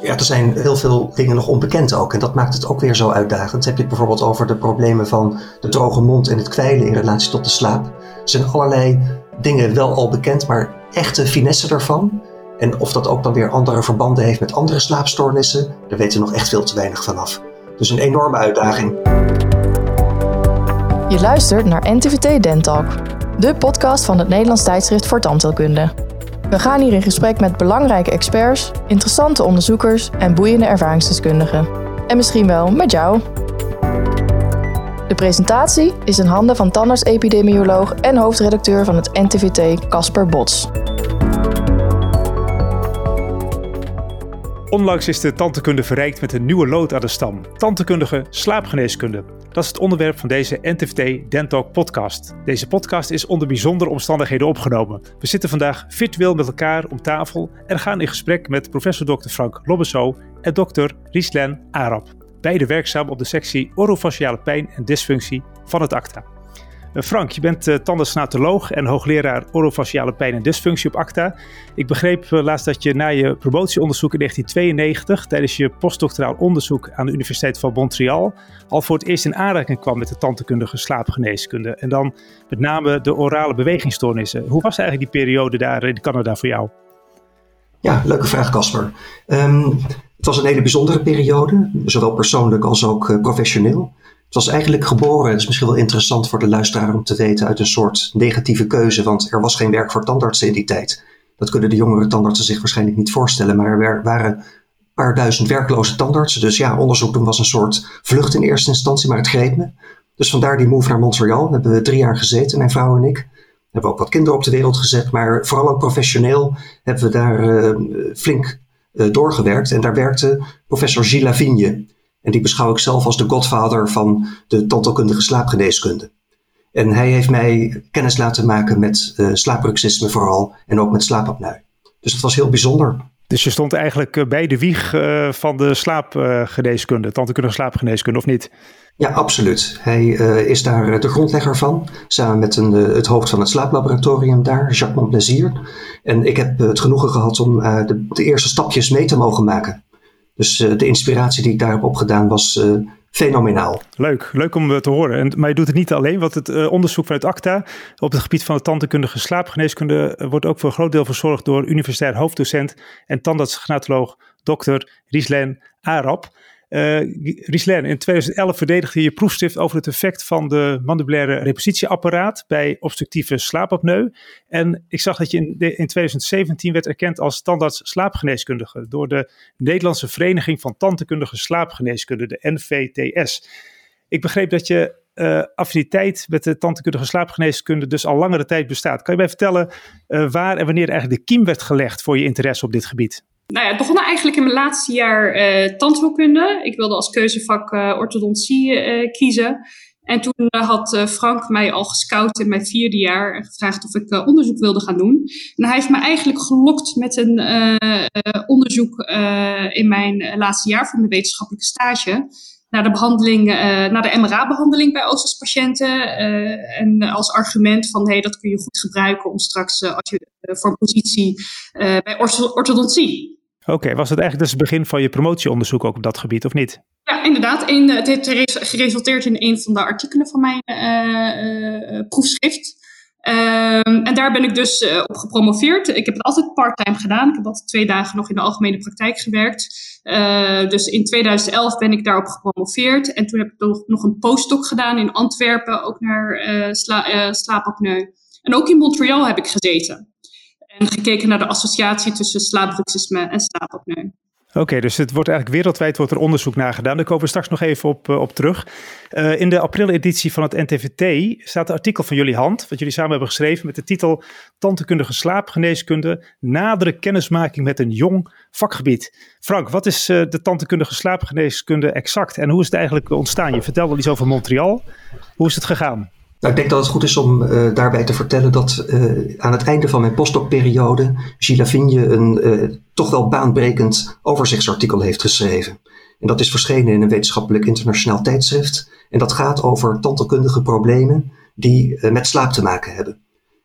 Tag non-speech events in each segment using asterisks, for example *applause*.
Ja, er zijn heel veel dingen nog onbekend ook. En dat maakt het ook weer zo uitdagend. Heb je het bijvoorbeeld over de problemen van de droge mond en het kwijlen in relatie tot de slaap. Er zijn allerlei dingen wel al bekend, maar echte finesse ervan. En of dat ook dan weer andere verbanden heeft met andere slaapstoornissen, daar weten we nog echt veel te weinig vanaf. Dus een enorme uitdaging. Je luistert naar NTVT Dentalk, de podcast van het Nederlands tijdschrift voor tandheelkunde. We gaan hier in gesprek met belangrijke experts, interessante onderzoekers en boeiende ervaringsdeskundigen. En misschien wel met jou. De presentatie is in handen van tandarts-epidemioloog en hoofdredacteur van het NTVT Casper Bots. Onlangs is de tandheelkunde verrijkt met een nieuwe lood aan de stam. Tandheelkundige slaapgeneeskunde. Dat is het onderwerp van deze NTVT Dentalk podcast. Deze podcast is onder bijzondere omstandigheden opgenomen. We zitten vandaag virtueel met elkaar om tafel en gaan in gesprek met professor Dr. Frank Lobbeso en dokter Rieslen Arab. Beide werkzaam op de sectie orofaciale pijn en dysfunctie van het ACTA. Eh, Frank, je bent uh, en hoogleraar orofaciale pijn en dysfunctie op ACTA. Ik begreep uh, laatst dat je na je promotieonderzoek in 1992, tijdens je postdoctoraal onderzoek aan de Universiteit van Montreal, al voor het eerst in aanraking kwam met de tandheelkundige slaapgeneeskunde. En dan met name de orale bewegingsstoornissen. Hoe was eigenlijk die periode daar in Canada voor jou? Ja, leuke vraag, Casper. Um, het was een hele bijzondere periode, zowel persoonlijk als ook professioneel. Het was eigenlijk geboren, het is misschien wel interessant voor de luisteraar om te weten, uit een soort negatieve keuze, want er was geen werk voor tandartsen in die tijd. Dat kunnen de jongere tandartsen zich waarschijnlijk niet voorstellen, maar er waren een paar duizend werkloze tandartsen. Dus ja, onderzoek doen was een soort vlucht in eerste instantie, maar het greep me. Dus vandaar die move naar Montreal. Daar hebben we drie jaar gezeten, mijn vrouw en ik. We hebben ook wat kinderen op de wereld gezet, maar vooral ook professioneel hebben we daar uh, flink uh, doorgewerkt. En daar werkte professor Gilles Lavigne. En die beschouw ik zelf als de godvader van de tandheelkundige slaapgeneeskunde. En hij heeft mij kennis laten maken met uh, slaapbruxisme vooral en ook met slaapapneu. Dus dat was heel bijzonder. Dus je stond eigenlijk eh, bij de wieg uh, van de slaapgeneeskunde, tandheelkundige slaapgeneeskunde, of niet? Ja, absoluut. Hij uh, is daar de grondlegger van, samen met een, het hoofd van het slaaplaboratorium daar, Jacques Montplaisir. En ik heb het genoegen gehad om de, de eerste stapjes mee te mogen maken. Dus uh, de inspiratie die ik daar heb opgedaan was uh, fenomenaal. Leuk, leuk om eh, te horen. En, maar je doet het niet alleen, want het onderzoek vanuit ACTA op het gebied van de tandheelkundige slaapgeneeskunde wordt ook voor een groot deel verzorgd door universitair hoofddocent en tandartsgenatoloog Dr. Rieslen Arab. Uh, in 2011 verdedigde je proefschrift over het effect van de mandibulaire repetitieapparaat bij obstructieve slaapapneu. En ik zag dat je in, in 2017 werd erkend als tandarts slaapgeneeskundige door de Nederlandse Vereniging van Tandheelkundige Slaapgeneeskunde, de NVTS. Ik begreep dat je uh, affiniteit met de tandheelkundige slaapgeneeskunde dus al langere tijd bestaat. Kan je mij vertellen uh, waar en wanneer eigenlijk de kiem werd gelegd voor je interesse op dit gebied? Nou ja, het begon eigenlijk in mijn laatste jaar uh, tandheelkunde. Ik wilde als keuzevak uh, orthodontie uh, kiezen. En toen had Frank mij al gescout in mijn vierde jaar en gevraagd of ik onderzoek wilde gaan doen. En hij heeft me eigenlijk gelokt met een onderzoek in mijn laatste jaar voor mijn wetenschappelijke stage. Naar de behandeling, naar de MRA-behandeling bij OSAS-patiënten. en als argument van, hey, dat kun je goed gebruiken om straks, als je voor positie bij orthodontie Oké, was het eigenlijk dus het begin van je promotieonderzoek ook op dat gebied, of niet? Ja, inderdaad. Het heeft geresulteerd in een van de artikelen van mijn uh, uh, proefschrift. Uh, en daar ben ik dus op gepromoveerd. Ik heb het altijd part-time gedaan. Ik heb altijd twee dagen nog in de algemene praktijk gewerkt. Dus in 2011 ben ik daarop gepromoveerd. En toen heb ik nog een postdoc gedaan in Antwerpen, ook naar sla slaapapneu. En ook in Montreal heb ik gezeten en gekeken naar de associatie tussen slaapbruxisme en slaapapneu. Oké, dus het wordt eigenlijk wereldwijd wordt er onderzoek naar gedaan. Daar komen we straks nog even op, uh, op terug. Uh, in de april-editie van het NTVT staat een artikel van jullie hand, wat jullie samen hebben geschreven met de titel Tandheelkundige slaapgeneeskunde, nadere kennismaking met een jong vakgebied. Frank, wat is uh, de tandheelkundige slaapgeneeskunde exact en hoe is het eigenlijk ontstaan? Je vertelde iets over Montreal. Hoe is het gegaan? Nou, ik denk dat het goed is om uh, daarbij te vertellen dat uh, aan het einde van mijn postdocperiode Gilles Lavigne een uh, toch wel baanbrekend overzichtsartikel heeft geschreven. En dat is verschenen in een wetenschappelijk internationaal tijdschrift. En dat gaat over tandheelkundige problemen die met slaap te maken hebben.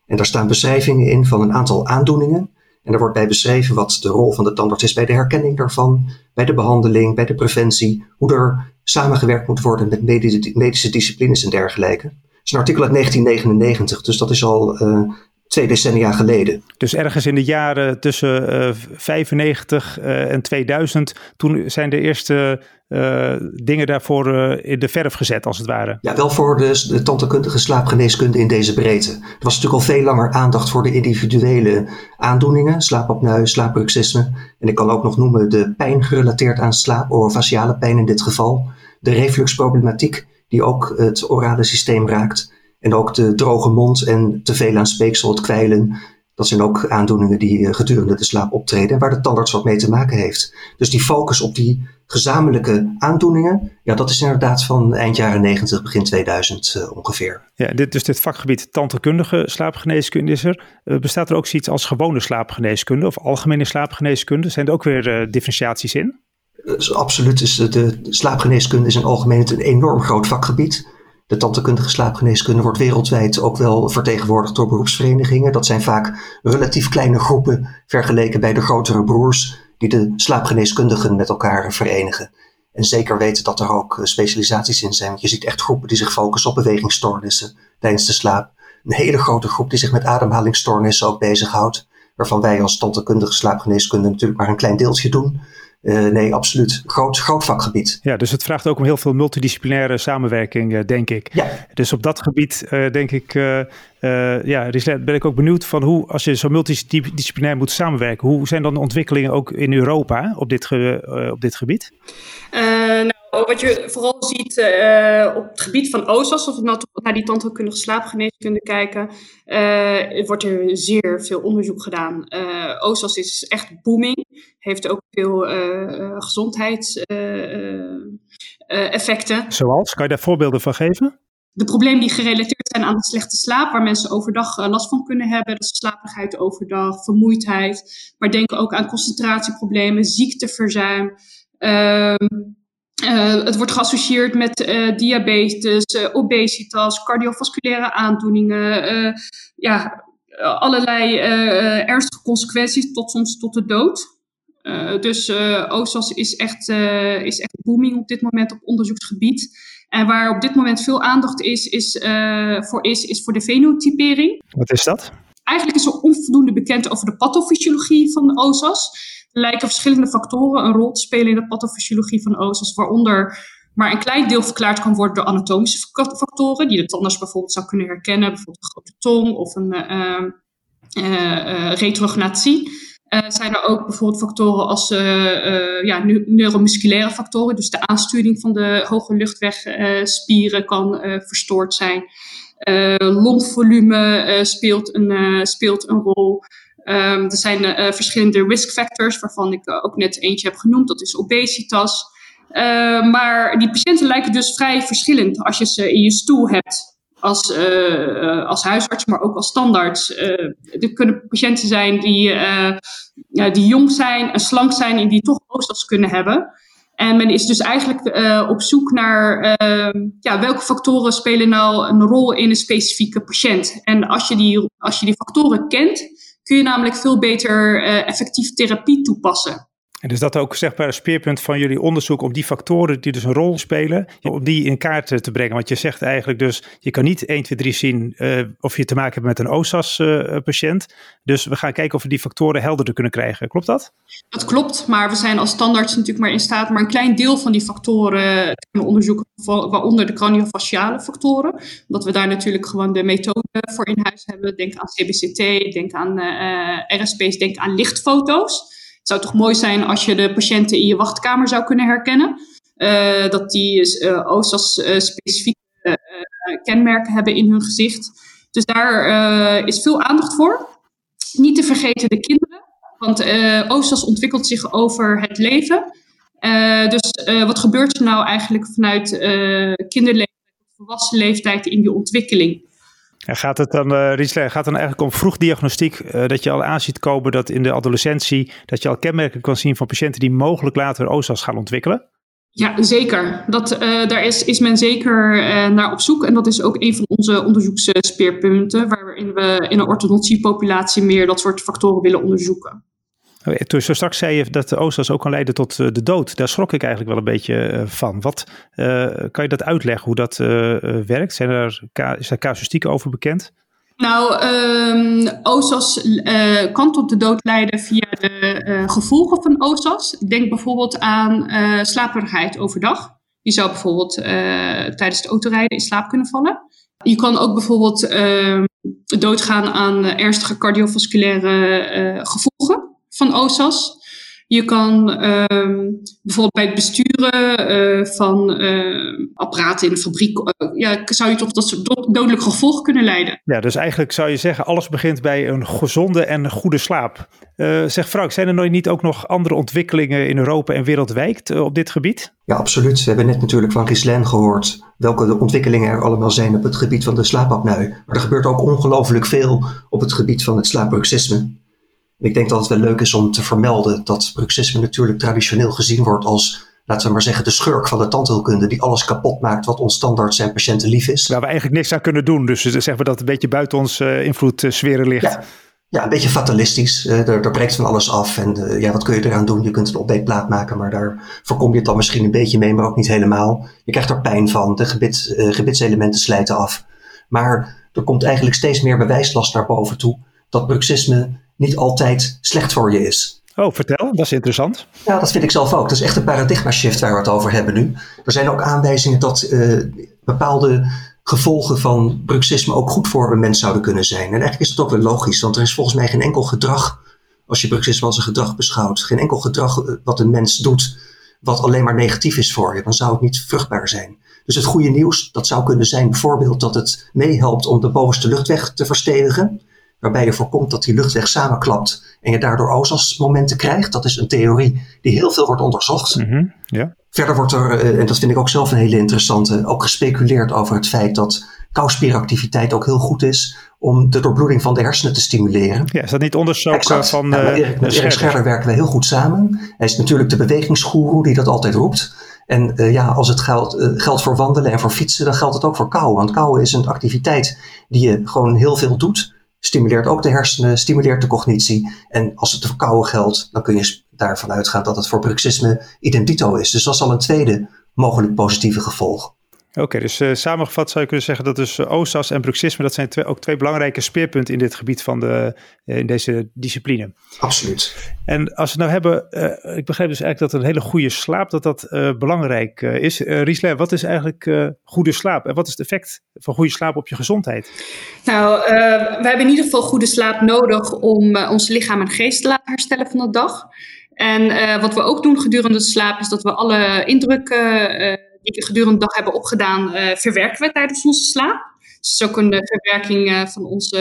En daar staan beschrijvingen in van een aantal aandoeningen. En daar wordt bij beschreven wat de rol van de tandarts is bij de herkenning daarvan, bij de behandeling, bij de preventie, hoe er samengewerkt moet worden met medische, medische disciplines en dergelijke. Een artikel uit 1999, dus dat is al uh, twee decennia geleden. Dus ergens in de jaren tussen uh, 95 uh, en 2000, toen zijn de eerste uh, dingen daarvoor in de verf gezet, als het ware. Ja, wel voor de, de tandheelkundige slaapgeneeskunde in deze breedte. Er was natuurlijk al veel langer aandacht voor de individuele aandoeningen, slaapapneu, slaapbruxisme. En ik kan ook nog noemen de pijn gerelateerd aan slaap, orofaciale pijn in dit geval. De refluxproblematiek, die ook het orale systeem raakt. En ook de droge mond en te veel aan speeksel, het kwijlen. Dat zijn ook aandoeningen die eh, gedurende de slaap optreden, waar de tandarts wat mee te maken heeft. Dus die focus op die gezamenlijke aandoeningen, ja, dat is inderdaad van eind jaren 90, begin 2000 uh, ongeveer. Ja, dit, dus dit vakgebied tandheelkundige slaapgeneeskunde is er. Uh, bestaat er ook zoiets als gewone slaapgeneeskunde of algemene slaapgeneeskunde? Zijn er ook weer differentiaties in? Dus absoluut. Dus de, de slaapgeneeskunde is in algemeen een enorm groot vakgebied. De tandheelkundige slaapgeneeskunde wordt wereldwijd ook wel vertegenwoordigd door beroepsverenigingen. Dat zijn vaak relatief kleine groepen vergeleken bij de grotere broers die de slaapgeneeskundigen met elkaar verenigen. En zeker weten dat er ook eh, specialisaties in zijn. Je ziet echt groepen die zich focussen op bewegingsstoornissen tijdens de slaap. Een hele grote groep die zich met ademhalingsstoornissen ook bezighoudt. Waarvan wij als tandheelkundige slaapgeneeskunde natuurlijk maar een klein deeltje doen. Uh, nee, absoluut. Groot, groot vakgebied. Ja, dus het vraagt ook om heel veel multidisciplinaire samenwerking, uh, denk ik. Ja. Dus op dat gebied uh, denk ik, ja, ben ik ook benieuwd van hoe, als je zo multidisciplinair moet samenwerken, hoe zijn dan de ontwikkelingen ook in Europa op dit, ge, op dit gebied? nou, wat je vooral ziet uh, op het gebied van OSAS, of we nou naar die tandheelkundige slaapgeneeskunde kijken, uh, wordt er zeer veel onderzoek gedaan. Uh, OSAS is echt booming, heeft ook veel gezondheidseffecten. Zoals? Kan je daar voorbeelden van geven? De problemen die gerelateerd zijn aan de slechte slaap, waar mensen overdag last van kunnen hebben, dat is slaperigheid overdag, vermoeidheid, maar denk ook aan concentratieproblemen, ziekteverzuim. Uh, uh, het wordt geassocieerd met uh, diabetes, uh, obesitas, cardiovasculaire aandoeningen, ja, allerlei ernstige consequenties tot soms tot de dood. dus OSAS is echt, is echt booming op dit moment op onderzoeksgebied. En waar op dit moment veel aandacht is, is, voor, is, is voor de fenotypering. Wat is dat? Eigenlijk is er onvoldoende bekend over de pathofysiologie van OSAS lijken verschillende factoren een rol te spelen in de pathofysiologie van OSAS, waaronder maar een klein deel verklaard kan worden door anatomische factoren, die de tandarts bijvoorbeeld zou kunnen herkennen, bijvoorbeeld een grote tong of een uh, uh, retrognatie. zijn er ook bijvoorbeeld factoren als ja, neuromusculaire factoren, dus de aansturing van de hoge luchtwegspieren kan verstoord zijn. Longvolume speelt, een, speelt een rol. Um, er zijn verschillende risk factors, waarvan ik ook net eentje heb genoemd. Dat is obesitas. Maar die patiënten lijken dus vrij verschillend als je ze in je stoel hebt als, als huisarts, maar ook als standaard. er kunnen patiënten zijn die, die jong zijn en slank zijn en die toch OSAS kunnen hebben. En men is dus eigenlijk op zoek naar ehm, ja, welke factoren spelen nou een rol in een specifieke patiënt. En als je die, als je die factoren kent, kun je namelijk veel beter uh, effectief therapie toepassen. En is dat ook zeg maar een speerpunt van jullie onderzoek om die factoren die dus een rol spelen, om die in kaart te brengen? Want je zegt eigenlijk dus, je kan niet 1, 2, 3 zien uh, of je te maken hebt met een OSAS-patiënt. Uh, dus we gaan kijken of we die factoren helderder kunnen krijgen. Klopt dat? Dat klopt, maar we zijn als standaards natuurlijk maar in staat maar een klein deel van die factoren te kunnen onderzoeken, waaronder de craniofasciale factoren. Omdat we daar natuurlijk gewoon de methode voor in huis hebben. Denk aan CBCT, denk aan uh, RSP's, denk aan lichtfoto's. Het zou toch mooi zijn als je de patiënten in je wachtkamer zou kunnen herkennen. Uh, dat die uh, OSAS uh, specifieke kenmerken hebben in hun gezicht. Dus daar is veel aandacht voor. Niet te vergeten de kinderen. Want OSAS ontwikkelt zich over het leven. dus wat gebeurt er nou eigenlijk vanuit kinderleeftijd tot volwassen leeftijd in die ontwikkeling? En gaat het dan, uh, Riesler, gaat dan eigenlijk om vroegdiagnostiek, uh, dat je al aan ziet komen dat in de adolescentie, dat je al kenmerken kan zien van patiënten die mogelijk later OSAS gaan ontwikkelen? Ja, zeker. Dat, uh, daar is, is men zeker naar op zoek. En dat is ook een van onze onderzoeksspeerpunten, waarin we in een orthodonciepopulatie meer dat soort factoren willen onderzoeken. Toen zo straks zei je dat de OSAS ook kan leiden tot uh, de dood. Daar schrok ik eigenlijk wel een beetje van. Wat kan je dat uitleggen, hoe dat werkt? Zijn er, is daar casuïstiek over bekend? Nou, um, OSAS uh, kan tot de dood leiden via de gevolgen van OSAS. Denk bijvoorbeeld aan slaperigheid overdag. Je zou bijvoorbeeld tijdens het autorijden in slaap kunnen vallen. Je kan ook bijvoorbeeld ehm, doodgaan aan ernstige cardiovasculaire gevolgen van OSAS. Je kan ehm, bijvoorbeeld bij het besturen uh, van uh, apparaten in de fabriek, uh, ja, zou je toch dat soort dodelijk gevolg kunnen leiden. Ja, dus eigenlijk zou je zeggen, alles begint bij een gezonde en goede slaap. zeg Frank, zijn er nooit niet ook nog andere ontwikkelingen in Europa en wereldwijd op dit gebied? Ja, absoluut. We hebben net natuurlijk van Ghislaine gehoord welke de ontwikkelingen er allemaal zijn op het gebied van de slaapapneu. Maar er gebeurt ook ongelooflijk veel op het gebied van het slaapbruxisme. Ik denk dat het wel leuk is om te vermelden dat bruxisme natuurlijk traditioneel gezien wordt als, laten we maar zeggen, de schurk van de tandheelkunde die alles kapot maakt wat ons standaard zijn patiënten lief is. Waar we eigenlijk niks aan kunnen doen. Dus zeggen we dat het een beetje buiten ons uh, invloedssferen ligt. Ja. ja. een beetje fatalistisch. Uh, er, er, breekt van alles af. En uh, ja, wat kun je eraan doen? Je kunt een plaat maken, maar daar voorkom je het dan misschien een beetje mee, maar ook niet helemaal. Je krijgt er pijn van. De gebit, gebitselementen slijten af. Maar er komt eigenlijk steeds meer bewijslast naar boven toe dat bruxisme niet altijd slecht voor je is. Oh, vertel, dat is interessant. Ja, dat vind ik zelf ook. Dat is echt een paradigma shift waar we het over hebben nu. Er zijn ook aanwijzingen dat uh, bepaalde gevolgen van bruxisme ook goed voor een mens zouden kunnen zijn. En eigenlijk is dat ook wel logisch, want er is volgens mij geen enkel gedrag, als je bruxisme als een gedrag beschouwt, geen enkel gedrag eh, wat een mens doet, wat alleen maar negatief is voor je. Dan zou het niet vruchtbaar zijn. Dus het goede nieuws, dat zou kunnen zijn bijvoorbeeld dat het meehelpt om de bovenste luchtweg te verstevigen waarbij je voorkomt dat die luchtweg samenklapt en je daardoor OSAS-momenten krijgt. Dat is een theorie die heel veel wordt onderzocht. Mhm, Verder wordt er, eh, en dat vind ik ook zelf een hele interessante, ook gespeculeerd over het feit dat kauwspieractiviteit ook heel goed is om de doorbloeding van de hersenen te stimuleren. Ja, is dat niet onderzoek exact. van ja, met Erik, Scherder werken we heel goed samen. Hij is natuurlijk de bewegingsgoeroe die dat altijd roept. En uh, ja, als het geldt, uh, geldt voor wandelen en voor fietsen, dan geldt het ook voor kauwen. Want kauwen is een activiteit die je gewoon heel veel doet stimuleert ook de hersenen, stimuleert de cognitie. En als het voor koude geldt, dan kun je daarvan uitgaan dat het voor bruxisme identito is. Dus dat is al een tweede mogelijk positieve gevolg. Oké, dus uh, samengevat zou je kunnen zeggen dat dus uh, OSAS en bruxisme, dat zijn twee, ook twee belangrijke speerpunten in dit gebied van de, uh, in deze discipline. Absoluut. En als we het nou hebben, ik begrijp dus eigenlijk dat een hele goede slaap, dat dat belangrijk is. Riesler, wat is eigenlijk goede slaap en wat is het effect van goede slaap op je gezondheid? Nou, we hebben in ieder geval goede slaap nodig om ons lichaam en geest te laten herstellen van de dag. En wat we ook doen gedurende de slaap is dat we alle indrukken die we gedurende de dag hebben opgedaan, uh, verwerken we tijdens onze slaap. Dus het is ook een verwerking uh, van, onze,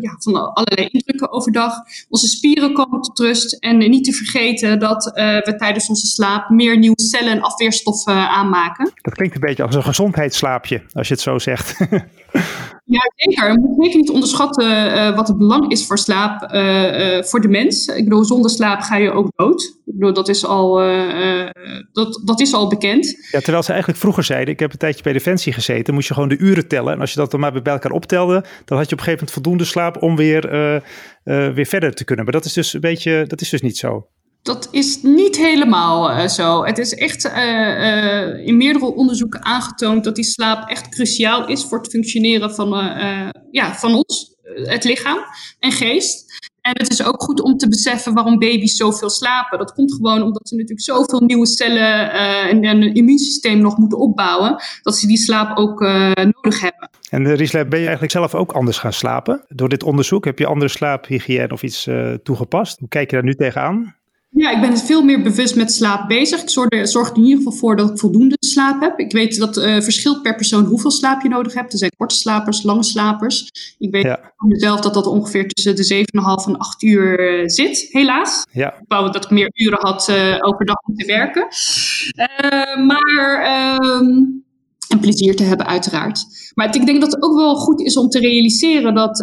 ja, van allerlei indrukken overdag. Onze spieren komen tot rust. En niet te vergeten dat we tijdens onze slaap meer nieuwe cellen en afweerstoffen aanmaken. Dat klinkt een beetje als een gezondheidsslaapje, als je het zo zegt. *laughs* Ja, zeker. Je moet zeker niet onderschatten uh, wat het belang is voor slaap uh, uh, voor de mens. Ik bedoel, zonder slaap ga je ook dood. Ik bedoel, dat is al, dat, dat is al bekend. Ja, terwijl ze eigenlijk vroeger zeiden, ik heb een tijdje bij Defensie gezeten, moest je gewoon de uren tellen. En als je dat dan maar bij elkaar optelde, dan had je op een gegeven moment voldoende slaap om weer, weer verder te kunnen. Maar dat is dus een beetje, dat is dus niet zo. Dat is niet helemaal uh, zo. Het is echt uh, uh, in meerdere onderzoeken aangetoond dat die slaap echt cruciaal is voor het functioneren van, ja, van ons, het lichaam en geest. En het is ook goed om te beseffen waarom baby's zoveel slapen. Dat komt gewoon omdat ze natuurlijk zoveel nieuwe cellen en immuunsysteem nog moeten opbouwen, dat ze die slaap ook nodig hebben. En Riesle, ben je eigenlijk zelf ook anders gaan slapen? Door dit onderzoek heb je andere slaaphygiëne of iets toegepast? Hoe kijk je daar nu tegenaan? Ja, ik ben veel meer bewust met slaap bezig. Ik zorg er, zorg er in ieder geval voor dat ik voldoende slaap heb. Ik weet dat uh, verschilt per persoon hoeveel slaap je nodig hebt. Er zijn korte slapers, lange slapers. Ik weet ja. van mezelf dat dat ongeveer tussen de 7,5 en 8 uur uh, zit, helaas. Ja. Ik wou dat ik meer uren had uh, overdag om te werken. maar... Ehm, en plezier te hebben, uiteraard. Maar ik denk dat het ook wel goed is om te realiseren dat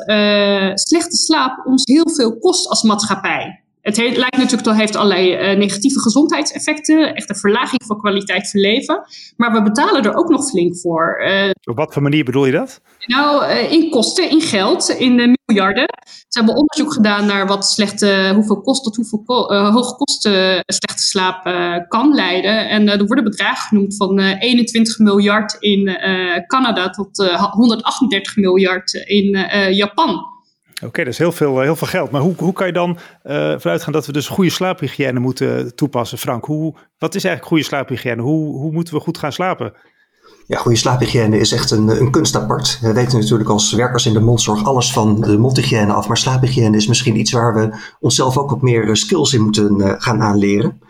slechte slaap ons heel veel kost als maatschappij. Het lijkt natuurlijk dat heeft allerlei negatieve gezondheidseffecten, echt een verlaging van kwaliteit van leven. Maar we betalen er ook nog flink voor. Op wat voor manier bedoel je dat? Nou, in kosten, in geld, in miljarden. Ze hebben onderzoek gedaan naar wat slechte, hoeveel kost tot hoeveel hoge kosten slechte slaap kan leiden. En er worden bedragen genoemd van 21 miljard in Canada tot 138 miljard in Japan. Oké, dat is heel veel, heel veel geld. Maar hoe, hoe kan je dan uh, vanuit gaan dat we dus goede slaaphygiëne moeten toepassen, Frank? Hoe, wat is eigenlijk goede slaaphygiëne? Hoe, hoe moeten we goed gaan slapen? Ja, goede slaaphygiëne is echt een, een kunst apart. We weten natuurlijk als werkers in de mondzorg alles van de mondhygiëne af. Maar slaaphygiëne is misschien iets waar we onszelf ook wat meer eh, skills in moeten gaan aanleren.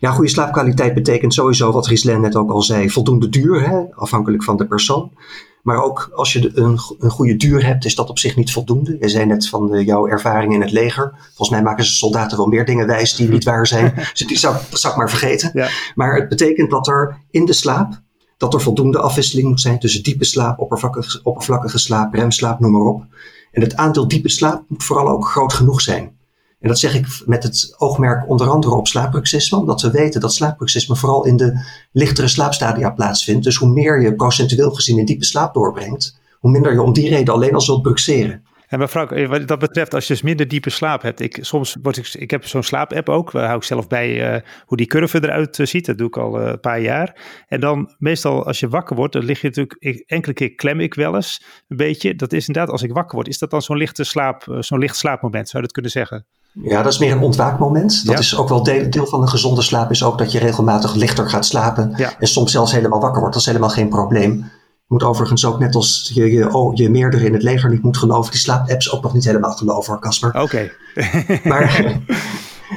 Ja, goede slaapkwaliteit betekent sowieso, wat Rieslen net ook al zei, voldoende duur, hè, afhankelijk van de persoon. Maar ook als je een, een goede duur hebt, is dat op zich niet voldoende. Je zei net van uh, jouw ervaring in het leger. Volgens mij maken ze soldaten wel meer dingen wijs die niet waar zijn. *laughs* dus die zou, ik maar vergeten. Ja. Maar het betekent dat er in de slaap, dat er voldoende afwisseling moet zijn tussen diepe slaap, oppervlakkige, oppervlakkige slaap, remslaap, noem maar op. En het aandeel diepe slaap moet vooral ook groot genoeg zijn. En dat zeg ik met het oogmerk onder andere op slaapbruxisme, omdat we weten dat slaapbruxisme vooral in de lichtere slaapstadia plaatsvindt. Dus hoe meer je procentueel gezien in diepe slaap doorbrengt, hoe minder je om die reden alleen al zult bruxeren. En Frank, eh, wat dat betreft, als je dus minder diepe slaap hebt. Ik, soms word ik, ik heb zo'n slaapapp ook. Waar hou ik zelf bij uh, hoe die curve eruit uh, ziet. Dat doe ik al een paar jaar. En dan meestal als je wakker wordt, dan lig je natuurlijk, ik, enkele keer klem ik wel eens een beetje. Dat is inderdaad als ik wakker word. Is dat dan zo'n lichte slaap, zo'n licht slaapmoment, zou je dat kunnen zeggen? Ja, dat is meer een ontwaakmoment. Dat is ook wel deel, deel, van een gezonde slaap, is ook dat je regelmatig lichter gaat slapen. En soms zelfs helemaal wakker wordt. Dat is helemaal geen probleem. Je moet overigens ook net als je je, oh, je meerdere in het leger niet moet geloven, die slaapapps ook nog niet helemaal geloven Casper. Oké. *laughs* maar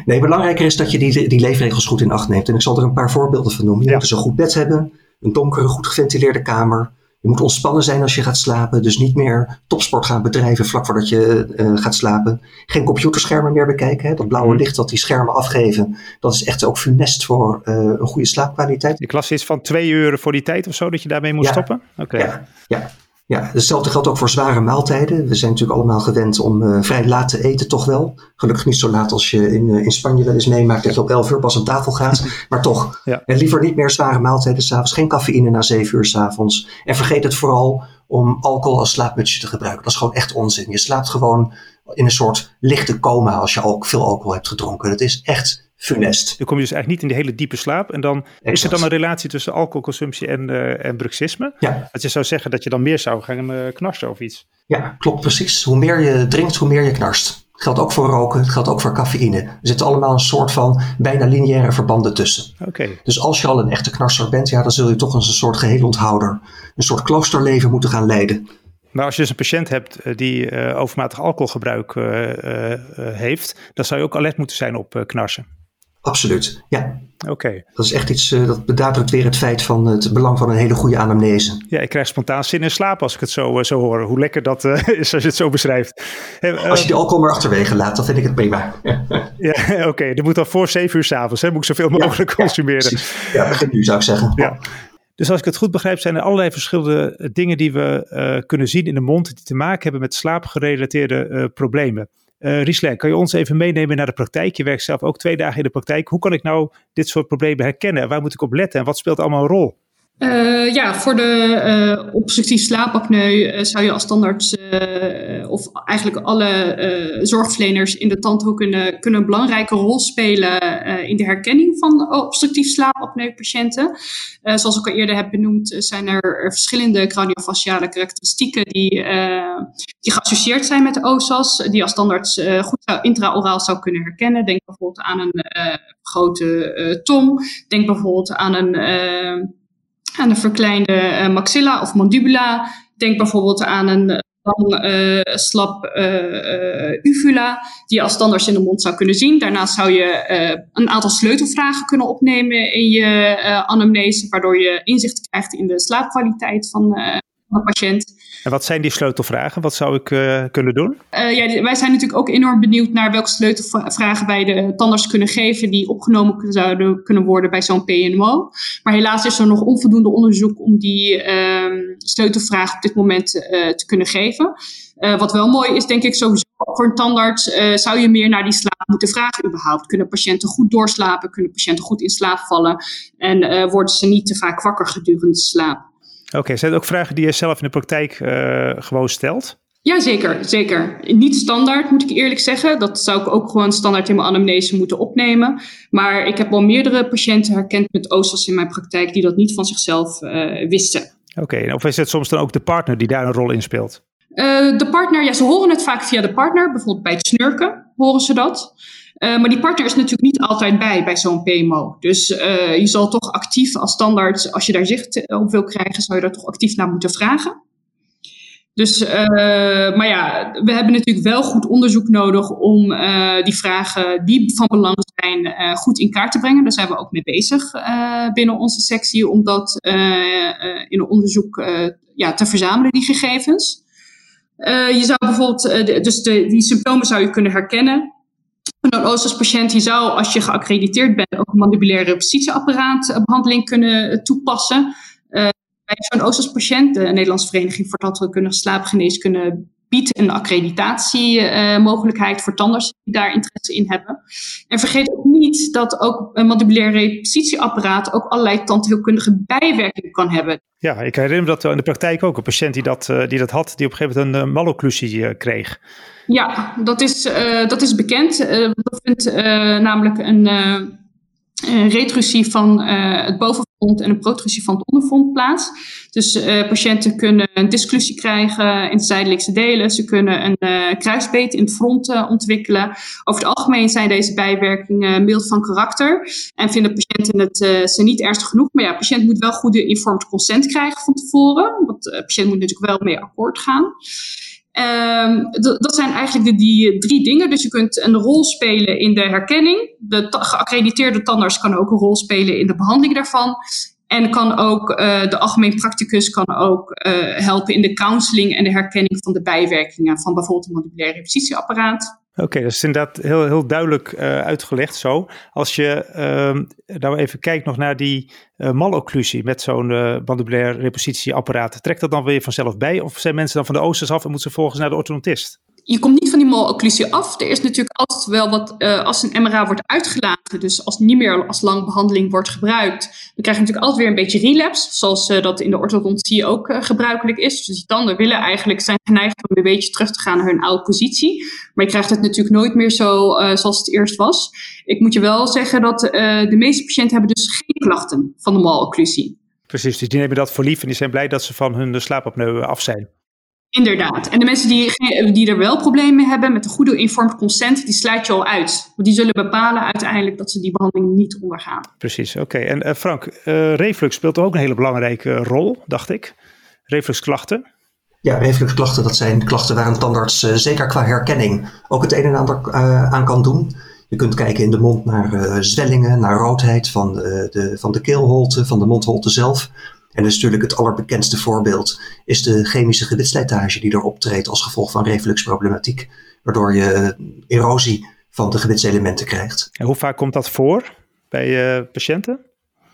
nee, belangrijker is dat je die, die leefregels goed in acht neemt. En ik zal er een paar voorbeelden van noemen. Je moet dus een goed bed hebben, een donkere, goed geventileerde kamer, je moet ontspannen zijn als je gaat slapen. Dus niet meer topsport gaan bedrijven vlak voordat je uh, gaat slapen. Geen computerschermen meer bekijken. Hè? Dat blauwe mhm. licht dat die schermen afgeven. Dat is echt ook funest voor uh, een goede slaapkwaliteit. Ik las iets van twee uur voor die tijd of zo dat je daarmee moet stoppen? Oké. Ja, ja. Ja, hetzelfde geldt ook voor zware maaltijden. We zijn natuurlijk allemaal gewend om uh, vrij laat te eten, toch wel. Gelukkig niet zo laat als je in, uh, in Spanje wel eens meemaakt dat je op 11 uur pas aan tafel gaat. *laughs* Maar toch, ja. en liever niet meer zware maaltijden s'avonds. Geen cafeïne na 7 uur s'avonds. En vergeet het vooral om alcohol als slaapmutsje te gebruiken. Dat is gewoon echt onzin. Je slaapt gewoon in een soort lichte coma als je al veel alcohol hebt gedronken. Dat is echt funest. Dan kom je dus eigenlijk niet in die hele diepe slaap. En dan is er dan een relatie tussen alcoholconsumptie en, uh, en bruxisme. Ja. Dat je zou zeggen dat je dan meer zou gaan uh, knarsen of iets. Ja, klopt precies. Hoe meer je drinkt, hoe meer je knarst. Het geldt ook voor roken, het geldt ook voor cafeïne. Er zitten allemaal een soort van bijna lineaire verbanden tussen. Oké. Dus als je al een echte knarser bent, ja, dan zul je toch als een soort geheelonthouder, een soort kloosterleven moeten gaan leiden. Maar als je dus een patiënt hebt eh, die uh, overmatig alcoholgebruik uh, heeft, dan zou je ook alert moeten zijn op knarsen. Absoluut, ja. Oké. Dat is echt iets, uh, dat benadrukt weer het feit van het belang van een hele goede anamnese. Ja, ik krijg spontaan zin in slaap als ik het zo, uh, zo hoor. Hoe lekker dat uh, *laughs* is als je het zo beschrijft. als je die alcohol maar achterwege laat, dan vind ik het prima. *laughs* ja, oké. Okay. Dat moet dan voor zeven uur s'avonds, moet ik zoveel mogelijk ja, consumeren. Ja, ja, begin nu zou ik zeggen. Ja. Dus als ik het goed begrijp, zijn er allerlei verschillende dingen die we kunnen zien in de mond die te maken hebben met slaapgerelateerde problemen. Uh, kan je ons even meenemen naar de praktijk? Je werkt zelf ook twee dagen in de praktijk. Hoe kan ik nou dit soort problemen herkennen? Waar moet ik op letten en wat speelt allemaal een rol? Uh, ja, voor de uh, obstructief slaapapneu uh, zou je als standaard, of eigenlijk alle zorgverleners in de tandhoek kunnen, een belangrijke rol spelen in de herkenning van obstructief slaapapneu-patiënten. zoals ik al eerder heb benoemd, zijn er verschillende craniofasciale karakteristieken die, die geassocieerd zijn met de OSAS, die als standaard goed intraoraal zou kunnen herkennen. Denk bijvoorbeeld aan een grote tong, denk bijvoorbeeld aan een aan een verkleinde uh, maxilla of mandibula. Denk bijvoorbeeld aan een lang uh, slap uh, uvula, die je als standaard in de mond zou kunnen zien. Daarnaast zou je een aantal sleutelvragen kunnen opnemen in je anamnese, waardoor je inzicht krijgt in de slaapkwaliteit van de patiënt. En wat zijn die sleutelvragen? Wat zou ik uh, kunnen doen? Uh, ja, wij zijn natuurlijk ook enorm benieuwd naar welke sleutelvragen wij de tandarts kunnen geven die opgenomen zouden kunnen worden bij zo'n PNO. Maar helaas is er nog onvoldoende onderzoek om die uh, sleutelvragen op dit moment uh, te kunnen geven. wat wel mooi is, denk ik sowieso voor een tandarts, zou je meer naar die slaap moeten vragen überhaupt. Kunnen patiënten goed doorslapen? Kunnen patiënten goed in slaap vallen? En worden ze niet te vaak wakker gedurende de slaap? Oké, zijn het ook vragen die je zelf in de praktijk uh, gewoon stelt? Ja, zeker, zeker. Niet standaard, moet ik eerlijk zeggen. Dat zou ik ook gewoon standaard in mijn anamnese moeten opnemen. Maar ik heb wel meerdere patiënten herkend met OSAS in mijn praktijk die dat niet van zichzelf uh, wisten. Oké, of is het soms dan ook de partner die daar een rol in speelt? Uh, de partner, ja, ze horen het vaak via de partner. Bijvoorbeeld bij het snurken horen ze dat. Uh, maar die partner is natuurlijk niet altijd bij bij zo'n PMO. Dus uh, je zal toch actief als standaard, als je daar zicht op wil krijgen, zou je daar toch actief naar moeten vragen. Dus, maar ja, we hebben natuurlijk wel goed onderzoek nodig om die vragen die van belang zijn goed in kaart te brengen. Daar zijn we ook mee bezig binnen onze sectie om dat in een onderzoek ja, te verzamelen, die gegevens. je zou bijvoorbeeld, dus de, die symptomen zou je kunnen herkennen. Een OSAS-patiënt die zou, als je geaccrediteerd bent, ook een mandibulaire repetitieapparaatbehandeling kunnen toepassen. Uh, bij zo'n OSAS-patiënt, de Nederlandse Vereniging voor Tandheelkundige Slaapgeneeskunde, biedt een accreditatiemogelijkheid uh, voor tandartsen die daar interesse in hebben. En vergeet ook niet dat ook een mandibulaire repetitieapparaat ook allerlei tandheelkundige bijwerkingen kan hebben. Ja, ik herinner me dat in de praktijk ook een patiënt die dat, uh, die dat had, die op een gegeven moment een uh, malocclusie kreeg. Ja, dat is, uh, dat is bekend. Uh, dat vindt uh, namelijk een, een retrusie van het en een protrusie van het onderfront plaats. Dus patiënten kunnen een disclusie krijgen in de zijdelijkse delen. Ze kunnen een kruisbeet in het front ontwikkelen. Over het algemeen zijn deze bijwerkingen mild van karakter. En vinden patiënten het ze niet ernstig genoeg. Maar ja, patiënt moet wel goede informed consent krijgen van tevoren. Want de patiënt moet natuurlijk wel mee akkoord gaan. Um, dat zijn eigenlijk de, die drie dingen. Dus je kunt een rol spelen in de herkenning. De geaccrediteerde tandarts kan ook een rol spelen in de behandeling daarvan. En kan ook, uh, de algemeen practicus kan ook uh, helpen in de counseling en de herkenning van de bijwerkingen van bijvoorbeeld een mandibulaire repetitieapparaat. Oké, okay, dat is inderdaad heel, heel duidelijk uh, uitgelegd zo. Als je uh, nou even kijkt nog naar die uh, malocclusie met zo'n uh, mandibulair repositieapparaat, trekt dat dan weer vanzelf bij? Of zijn mensen dan van de oosters af en moeten ze volgens naar de orthodontist? Je komt niet van die malocclusie af. Er is natuurlijk altijd wel wat, uh, als een MRA wordt uitgelaten, dus als niet meer als lang behandeling wordt gebruikt, dan krijg je natuurlijk altijd weer een beetje relapse, zoals uh, dat in de orthodontie ook uh, gebruikelijk is. Dus die tanden willen eigenlijk, zijn geneigd om een beetje terug te gaan naar hun oude positie. Maar je krijgt het natuurlijk nooit meer zo zoals het eerst was. Ik moet je wel zeggen dat de meeste patiënten hebben dus geen klachten van de malocclusie. Precies, dus die nemen dat voor lief en die zijn blij dat ze van hun slaapapneu af zijn. Inderdaad. En de mensen die, die er wel problemen mee hebben met een goede informed consent, die sluit je al uit. Want die zullen bepalen uiteindelijk dat ze die behandeling niet ondergaan. Precies, oké. En uh, Frank, uh, reflux speelt ook een hele belangrijke rol, dacht ik. Refluxklachten. Ja, refluxklachten, dat zijn klachten waar een tandarts uh, zeker qua herkenning ook het een en ander aan kan doen. Je kunt kijken in de mond naar zwellingen, naar roodheid van, de, van de keelholte, van de mondholte zelf. En dus natuurlijk het allerbekendste voorbeeld is de chemische gewichtslijtage die er optreedt als gevolg van refluxproblematiek, waardoor je erosie van de gewitselementen krijgt. En hoe vaak komt dat voor bij uh, patiënten?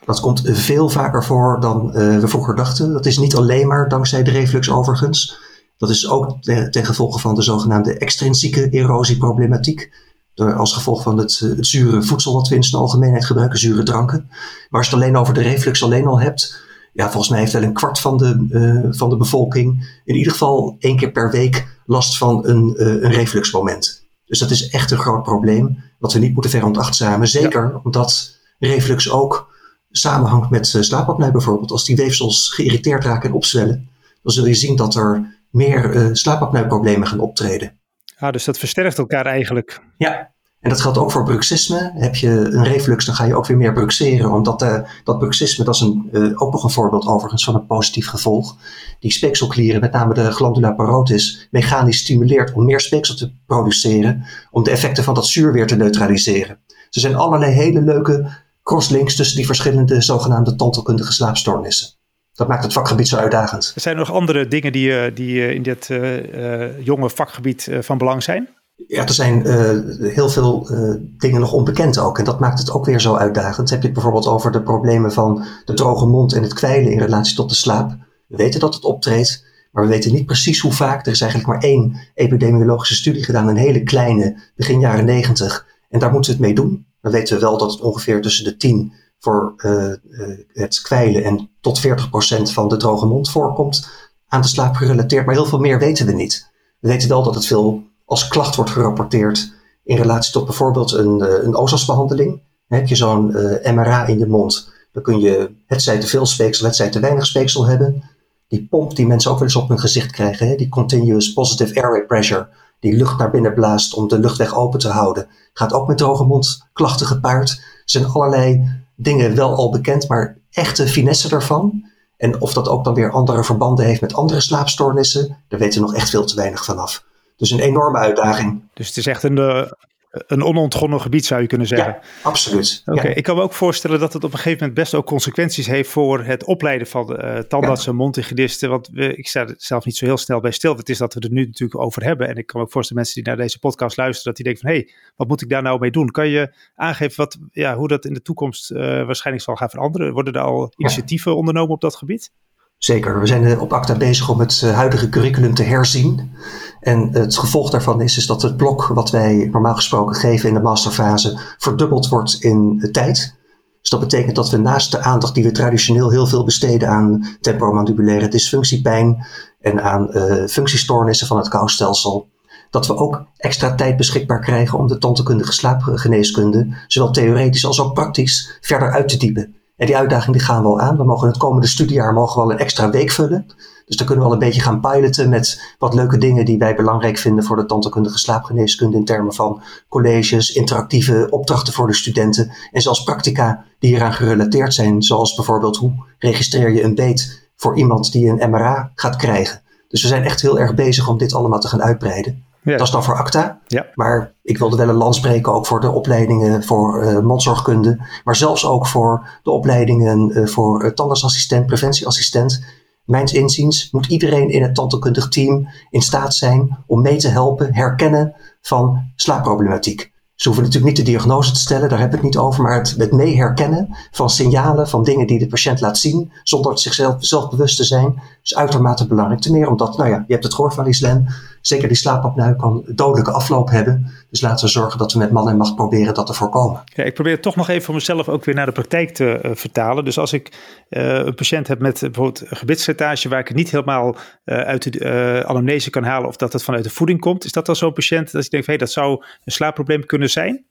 Dat komt veel vaker voor dan uh, we vroeger dachten. Dat is niet alleen maar dankzij de reflux overigens. Dat is ook ten gevolge van de zogenaamde extrinsieke erosieproblematiek. Door, als gevolg van het, het zure voedsel wat we in zijn algemeenheid gebruiken, zure dranken. Maar als je het alleen over de reflux alleen al hebt, ja, volgens mij heeft wel een kwart van de, uh, van de bevolking in ieder geval één keer per week last van een, uh, een refluxmoment. Dus dat is echt een groot probleem, wat we niet moeten veronachtzamen. Zeker ja. omdat reflux ook samenhangt met uh, slaapapneu bijvoorbeeld. Als die weefsels geïrriteerd raken en opzwellen, dan zul je zien dat er meer slaapapneuproblemen gaan optreden. Ja, dus dat versterkt elkaar eigenlijk. Ja, en dat geldt ook voor bruxisme. Heb je een reflux, dan ga je ook weer meer bruxeren. Omdat uh, dat bruxisme, dat is een, uh, ook nog een voorbeeld overigens van een positief gevolg. Die speekselklieren, met name de glandula parotis, mechanisch stimuleert om meer speeksel te produceren. Om de effecten van dat zuur weer te neutraliseren. Er zijn allerlei hele leuke crosslinks tussen die verschillende zogenaamde tandheelkundige slaapstoornissen. Dat maakt het vakgebied zo uitdagend. Er zijn nog andere dingen die, die in dit jonge vakgebied van belang zijn? Ja, er zijn heel veel dingen nog onbekend ook. En dat maakt het ook weer zo uitdagend. Heb je het bijvoorbeeld over de problemen van de droge mond en het kwijlen in relatie tot de slaap. We weten dat het optreedt. Maar we weten niet precies hoe vaak. Er is eigenlijk maar één epidemiologische studie gedaan, een hele kleine, begin jaren negentig. En daar moeten we het mee doen. Dan weten we wel dat het ongeveer tussen de 10 voor uh, het kwijlen en tot 40% van de droge mond voorkomt. Aan de slaap gerelateerd, maar heel veel meer weten we niet. We weten wel dat het veel als klacht wordt gerapporteerd in relatie tot bijvoorbeeld een, uh, een OSAS-behandeling. Heb je zo'n MRA in je mond, dan kun je het zij te veel speeksel, het zij te weinig speeksel hebben die pomp die mensen ook wel eens op hun gezicht krijgen, hè? die continuous positive airway pressure, die lucht naar binnen blaast om de luchtweg open te houden, gaat ook met droge mond klachten gepaard. Er zijn allerlei dingen wel al bekend, maar echte finesse ervan. En of dat ook dan weer andere verbanden heeft met andere slaapstoornissen, daar weten we nog echt veel te weinig vanaf. Dus een enorme uitdaging. Dus het is echt een, uh, een onontgonnen gebied, zou je kunnen zeggen. Ja, absoluut. Oké, ik kan me ook voorstellen dat het op een gegeven moment best ook consequenties heeft voor het opleiden van uh, tandartsen, ja. mondhygiënisten. Want we, ik sta er zelf niet zo heel snel bij stil. Het is dat we er nu natuurlijk over hebben. En ik kan me ook voorstellen mensen die naar deze podcast luisteren, dat die denken van hé, hey, wat moet ik daar nou mee doen? Kan je aangeven wat, ja, hoe dat in de toekomst uh, waarschijnlijk zal gaan veranderen? Worden er al initiatieven ondernomen op dat gebied? Zeker. We zijn op ACTA bezig om het huidige curriculum te herzien. En het gevolg daarvan is, is dat het blok wat wij normaal gesproken geven in de masterfase verdubbeld wordt in tijd. Dus dat betekent dat we naast de aandacht die we traditioneel heel veel besteden aan temporomandibulaire dysfunctiepijn en aan functiestoornissen van het koustelsel, dat we ook extra tijd beschikbaar krijgen om de tandheelkundige slaapgeneeskunde, zowel theoretisch als ook praktisch, verder uit te diepen. En die uitdaging die gaan we al aan. We mogen het komende studiejaar mogen we een extra week vullen. Dus dan kunnen we al een beetje gaan piloten met wat leuke dingen die wij belangrijk vinden voor de tandheelkundige slaapgeneeskunde in termen van colleges, interactieve opdrachten voor de studenten en zelfs practica die hieraan gerelateerd zijn, zoals bijvoorbeeld hoe registreer je een beet voor iemand die een MRA gaat krijgen. Dus we zijn echt heel erg bezig om dit allemaal te gaan uitbreiden. Ja. Dat is dan voor ACTA. Ja. Maar ik wilde wel een land spreken ook voor de opleidingen voor uh, mondzorgkunde. Maar zelfs ook voor de opleidingen uh, voor uh, tandartsassistent, preventieassistent. Mijns inziens moet iedereen in het tandheelkundig team in staat zijn om mee te helpen herkennen van slaapproblematiek. Ze hoeven natuurlijk niet de diagnose te stellen, daar heb ik het niet over, maar het, het mee herkennen van signalen, van dingen die de patiënt laat zien, zonder het zichzelf zelf bewust te zijn, is uitermate belangrijk. Ten meer omdat, nou ja, je hebt het gehoord van Islen, zeker die slaapapneu kan dodelijke afloop hebben. Dus laten we zorgen dat we met man en macht proberen dat te voorkomen. Ja, ik probeer toch nog even voor mezelf ook weer naar de praktijk te uh, vertalen. Dus als ik uh, een patiënt heb met bijvoorbeeld gebitsslijtage waar ik het niet helemaal uh, uit de anamnese kan halen of dat het vanuit de voeding komt, is dat dan zo'n patiënt dat ik denk, hé, hey, dat zou een slaapprobleem kunnen zijn?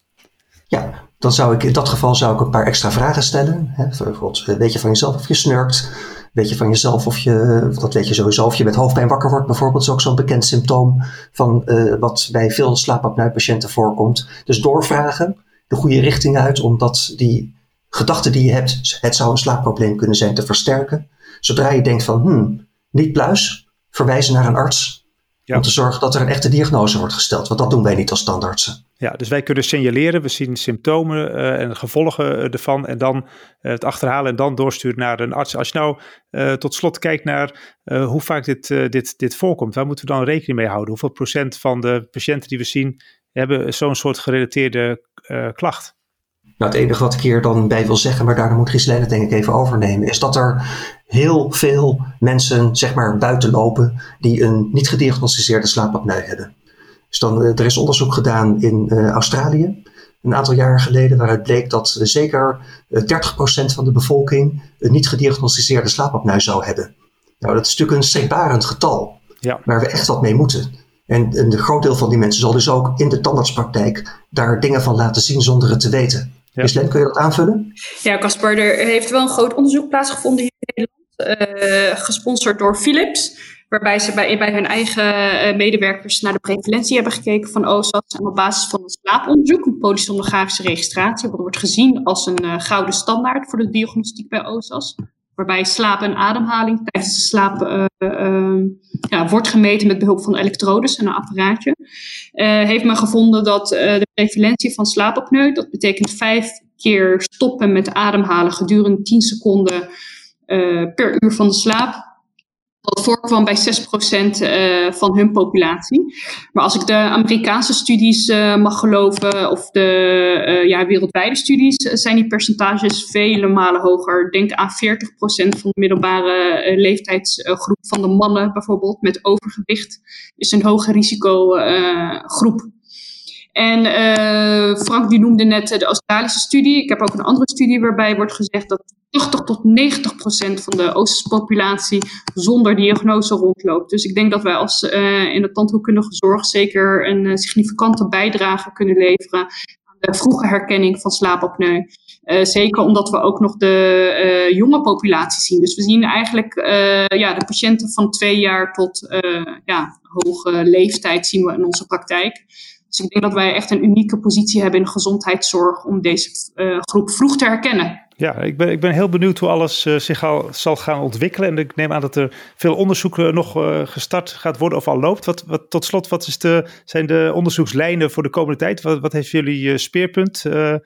Ja, dan zou ik in dat geval zou ik een paar extra vragen stellen. Hè, bijvoorbeeld, weet je van jezelf of je snurkt? Weet je van jezelf of je, dat weet je sowieso, of je met hoofdpijn wakker wordt bijvoorbeeld, is ook zo'n bekend symptoom van uh, wat bij veel slaapapneu-patiënten voorkomt. Dus doorvragen, de goede richting uit, omdat die gedachte die je hebt, het zou een slaapprobleem kunnen zijn, te versterken. Zodra je denkt van, hmm, niet pluis, verwijzen naar een arts. Ja. Om te zorgen dat er een echte diagnose wordt gesteld. Want dat doen wij niet als standaardsen. Ja, dus wij kunnen signaleren, we zien symptomen uh, en gevolgen ervan. En dan uh, het achterhalen en dan doorsturen naar een arts. Als je nou uh, tot slot kijkt naar hoe vaak dit, dit, dit voorkomt, waar moeten we dan rekening mee houden? Hoeveel procent van de patiënten die we zien hebben zo'n soort gerelateerde klacht? Nou, het enige wat ik hier dan bij wil zeggen, maar daar moet Gislijn het denk ik even overnemen, is dat er heel veel mensen zeg maar buiten lopen die een niet gediagnosticeerde slaapapneu hebben. Dus dan, er is onderzoek gedaan in uh, Australië een aantal jaren geleden, waaruit bleek dat uh, zeker uh, 30% van de bevolking een niet gediagnosticeerde slaapapneu zou hebben. Nou, dat is natuurlijk een schrikbarend getal, ja. waar we echt wat mee moeten. En, en een groot deel van die mensen zal dus ook in de tandartspraktijk daar dingen van laten zien zonder het te weten. Ja. Kun je dat aanvullen? Ja, Casper, er heeft wel een groot onderzoek plaatsgevonden hier in Nederland, uh, gesponsord door Philips. Waarbij ze bij, bij hun eigen uh, medewerkers naar de prevalentie hebben gekeken van OSAS. En op basis van een slaaponderzoek, een polysomnografische registratie, wat wordt gezien als een uh, gouden standaard voor de diagnostiek bij OSAS. Waarbij slaap en ademhaling tijdens de slaap ja, wordt gemeten met behulp van elektrodes en een apparaatje. heeft men gevonden dat de prevalentie van slaapapneu, dat betekent vijf keer stoppen met ademhalen gedurende 10 seconden per uur van de slaap. Dat voorkwam bij 6% uh, van hun populatie. Maar als ik de Amerikaanse studies uh, mag geloven, of de uh, ja, wereldwijde studies, zijn die percentages vele malen hoger. Denk aan 40% van de middelbare leeftijdsgroep van de mannen bijvoorbeeld, met overgewicht, is een hoger risicogroep. En Frank die noemde net de Australische studie. Ik heb ook een andere studie waarbij wordt gezegd dat 80 tot 90 procent van de Oosterse populatie zonder diagnose rondloopt. Dus ik denk dat wij als uh, in de tandheelkundige zorg zeker een uh, significante bijdrage kunnen leveren aan de vroege herkenning van slaapapneu. Uh, zeker omdat we ook nog de jonge populatie zien. Dus we zien eigenlijk ja, de patiënten van twee jaar tot ja, hoge leeftijd zien we in onze praktijk. Dus ik denk dat wij echt een unieke positie hebben in de gezondheidszorg om deze groep vroeg te herkennen. Ja, ik ben, ik ben heel benieuwd hoe alles uh, zich al zal gaan ontwikkelen. En ik neem aan dat er veel onderzoek uh, nog uh, gestart gaat worden of al loopt. Wat, wat, tot slot, wat is de, zijn de onderzoekslijnen voor de komende tijd? Wat, wat heeft jullie speerpunt?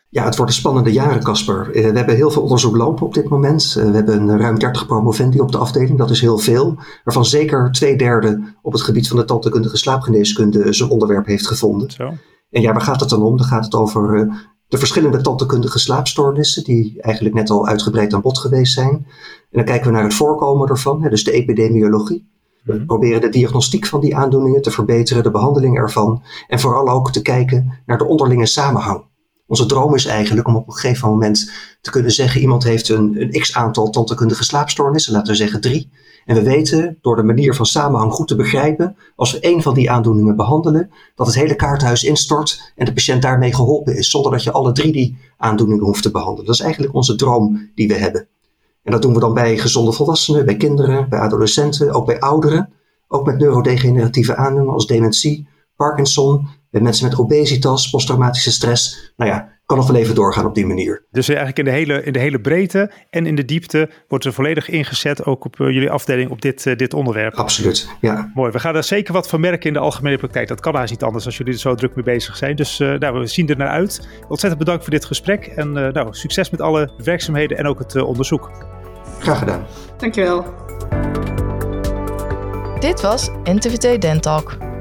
Ja, het wordt een spannende jaren, Casper. we hebben heel veel onderzoek lopen op dit moment. we hebben ruim 30 promovendi op de afdeling. Dat is heel veel. Waarvan zeker twee derde op het gebied van de tandheelkundige slaapgeneeskunde zijn onderwerp heeft gevonden. Zo. En ja, waar gaat het dan om? Dan gaat het over de verschillende tandheelkundige slaapstoornissen, die eigenlijk net al uitgebreid aan bod geweest zijn. En dan kijken we naar het voorkomen ervan, dus de epidemiologie. We Mhm. proberen de diagnostiek van die aandoeningen te verbeteren, de behandeling ervan. En vooral ook te kijken naar de onderlinge samenhang. Onze droom is eigenlijk om op een gegeven moment te kunnen zeggen: iemand heeft een, een x aantal tandheelkundige slaapstoornissen, laten we zeggen drie. En we weten door de manier van samenhang goed te begrijpen, als we één van die aandoeningen behandelen, dat het hele kaarthuis instort en de patiënt daarmee geholpen is, zonder dat je alle drie die aandoeningen hoeft te behandelen. Dat is eigenlijk onze droom die we hebben. En dat doen we dan bij gezonde volwassenen, bij kinderen, bij adolescenten, ook bij ouderen. Ook met neurodegeneratieve aandoeningen als dementie, Parkinson, bij mensen met obesitas, posttraumatische stress. Nou ja, kan nog wel even doorgaan op die manier. Dus eigenlijk in de hele, in de hele breedte en in de diepte wordt er volledig ingezet, ook op uh, jullie afdeling, op dit, uh, dit onderwerp. Absoluut, ja. Mooi, we gaan daar zeker wat van merken in de algemene praktijk. Dat kan haast niet anders als jullie er zo druk mee bezig zijn. Dus uh, nou, we zien er naar uit. Ontzettend bedankt voor dit gesprek en nou, succes met alle werkzaamheden en ook het onderzoek. Graag gedaan. Dankjewel. Dit was NTVT Dentalk,